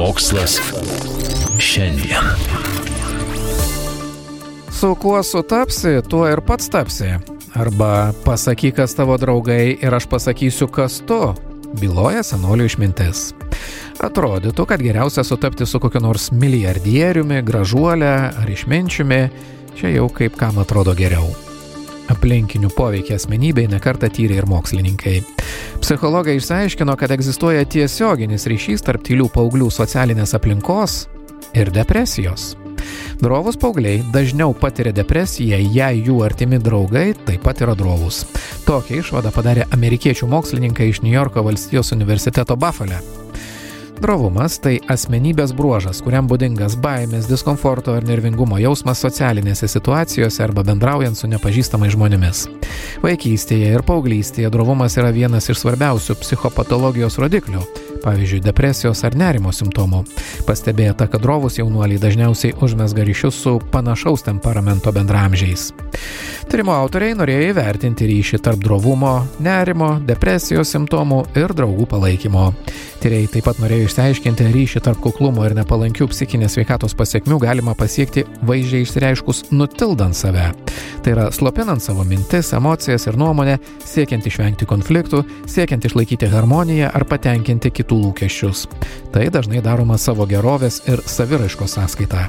Mokslas šiandien. Su kuo sutapsi, tuo ir pats tapsi. Arba pasakyk, kas tavo draugai ir aš pasakysiu, kas tu. Byloja senolių išmintis. Atrodytų, kad geriausia sutapti su kokiu nors milijardieriumi, gražuolė ar išminčiumi, čia jau kaip kam atrodo geriau. Aplinkinių poveikį asmenybei nekarta tyrė ir mokslininkai. Psichologai išsiaiškino, kad egzistuoja tiesioginis ryšys tarp tylių paauglių socialinės aplinkos ir depresijos. Drovus paaugliai dažniau patiria depresiją, jei jų artimi draugai taip pat yra drovus. Tokią išvadą padarė amerikiečių mokslininkai iš New Yorko valstijos universiteto Buffalo. Drovumas tai asmenybės bruožas, kuriam būdingas baimės, diskomforto ir nervingumo jausmas socialinėse situacijose arba bendraujant su nepažįstamais žmonėmis. Vaikystėje ir paauglystėje drovumas yra vienas iš svarbiausių psichopatologijos rodiklių, pavyzdžiui, depresijos ar nerimo simptomų. Pastebėta, kad drovus jaunuoliai dažniausiai užmesga ryšius su panašaus temperamento bendramžiais. Tyrimo autoriai norėjo įvertinti ryšį tarp drovumo, nerimo, depresijos simptomų ir draugų palaikymo. Tyrėjai taip pat norėjo išsiaiškinti ryšį tarp kuklumo ir nepalankių psichinės sveikatos pasiekmių galima pasiekti vaizdžiai išsireiškus nutildant save. Tai yra slopinant savo mintis, emocijas ir nuomonę, siekiant išvengti konfliktų, siekiant išlaikyti harmoniją ar patenkinti kitų lūkesčius. Tai dažnai daroma savo gerovės ir saviraiškos sąskaita.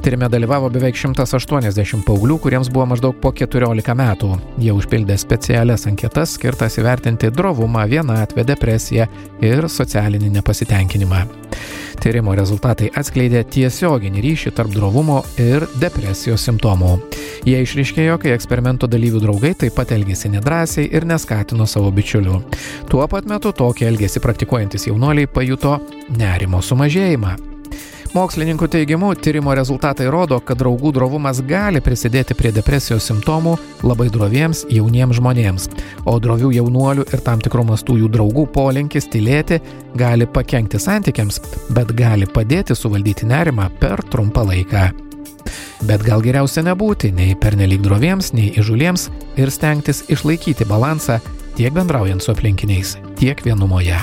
Tyrime dalyvavo beveik 180 paauglių, kuriems buvo maždaug po 14 metų. Jie užpildė specialias anketas skirtas įvertinti drovumą, vienatvę, depresiją ir socialinį nepasitenkinimą. Tyrimo rezultatai atskleidė tiesioginį ryšį tarp drovumo ir depresijos simptomų. Jie išriškėjo, kai eksperimento dalyvių draugai taip pat elgėsi nedrasiai ir neskatino savo bičiulių. Tuo pat metu tokį elgesį praktikuojantis jaunuoliai pajuto nerimo sumažėjimą. Mokslininkų teigimu, tyrimo rezultatai rodo, kad draugų drovumas gali prisidėti prie depresijos simptomų labai droviems jauniems žmonėms, o drovių jaunuolių ir tam tikrų mastų jų draugų polinkis tylėti gali pakengti santykiams, bet gali padėti suvaldyti nerimą per trumpą laiką. Bet gal geriausia nebūti nei pernelyg droviems, nei įžuliems ir stengtis išlaikyti balansą tiek bendraujant su aplinkiniais, tiek vienumoje.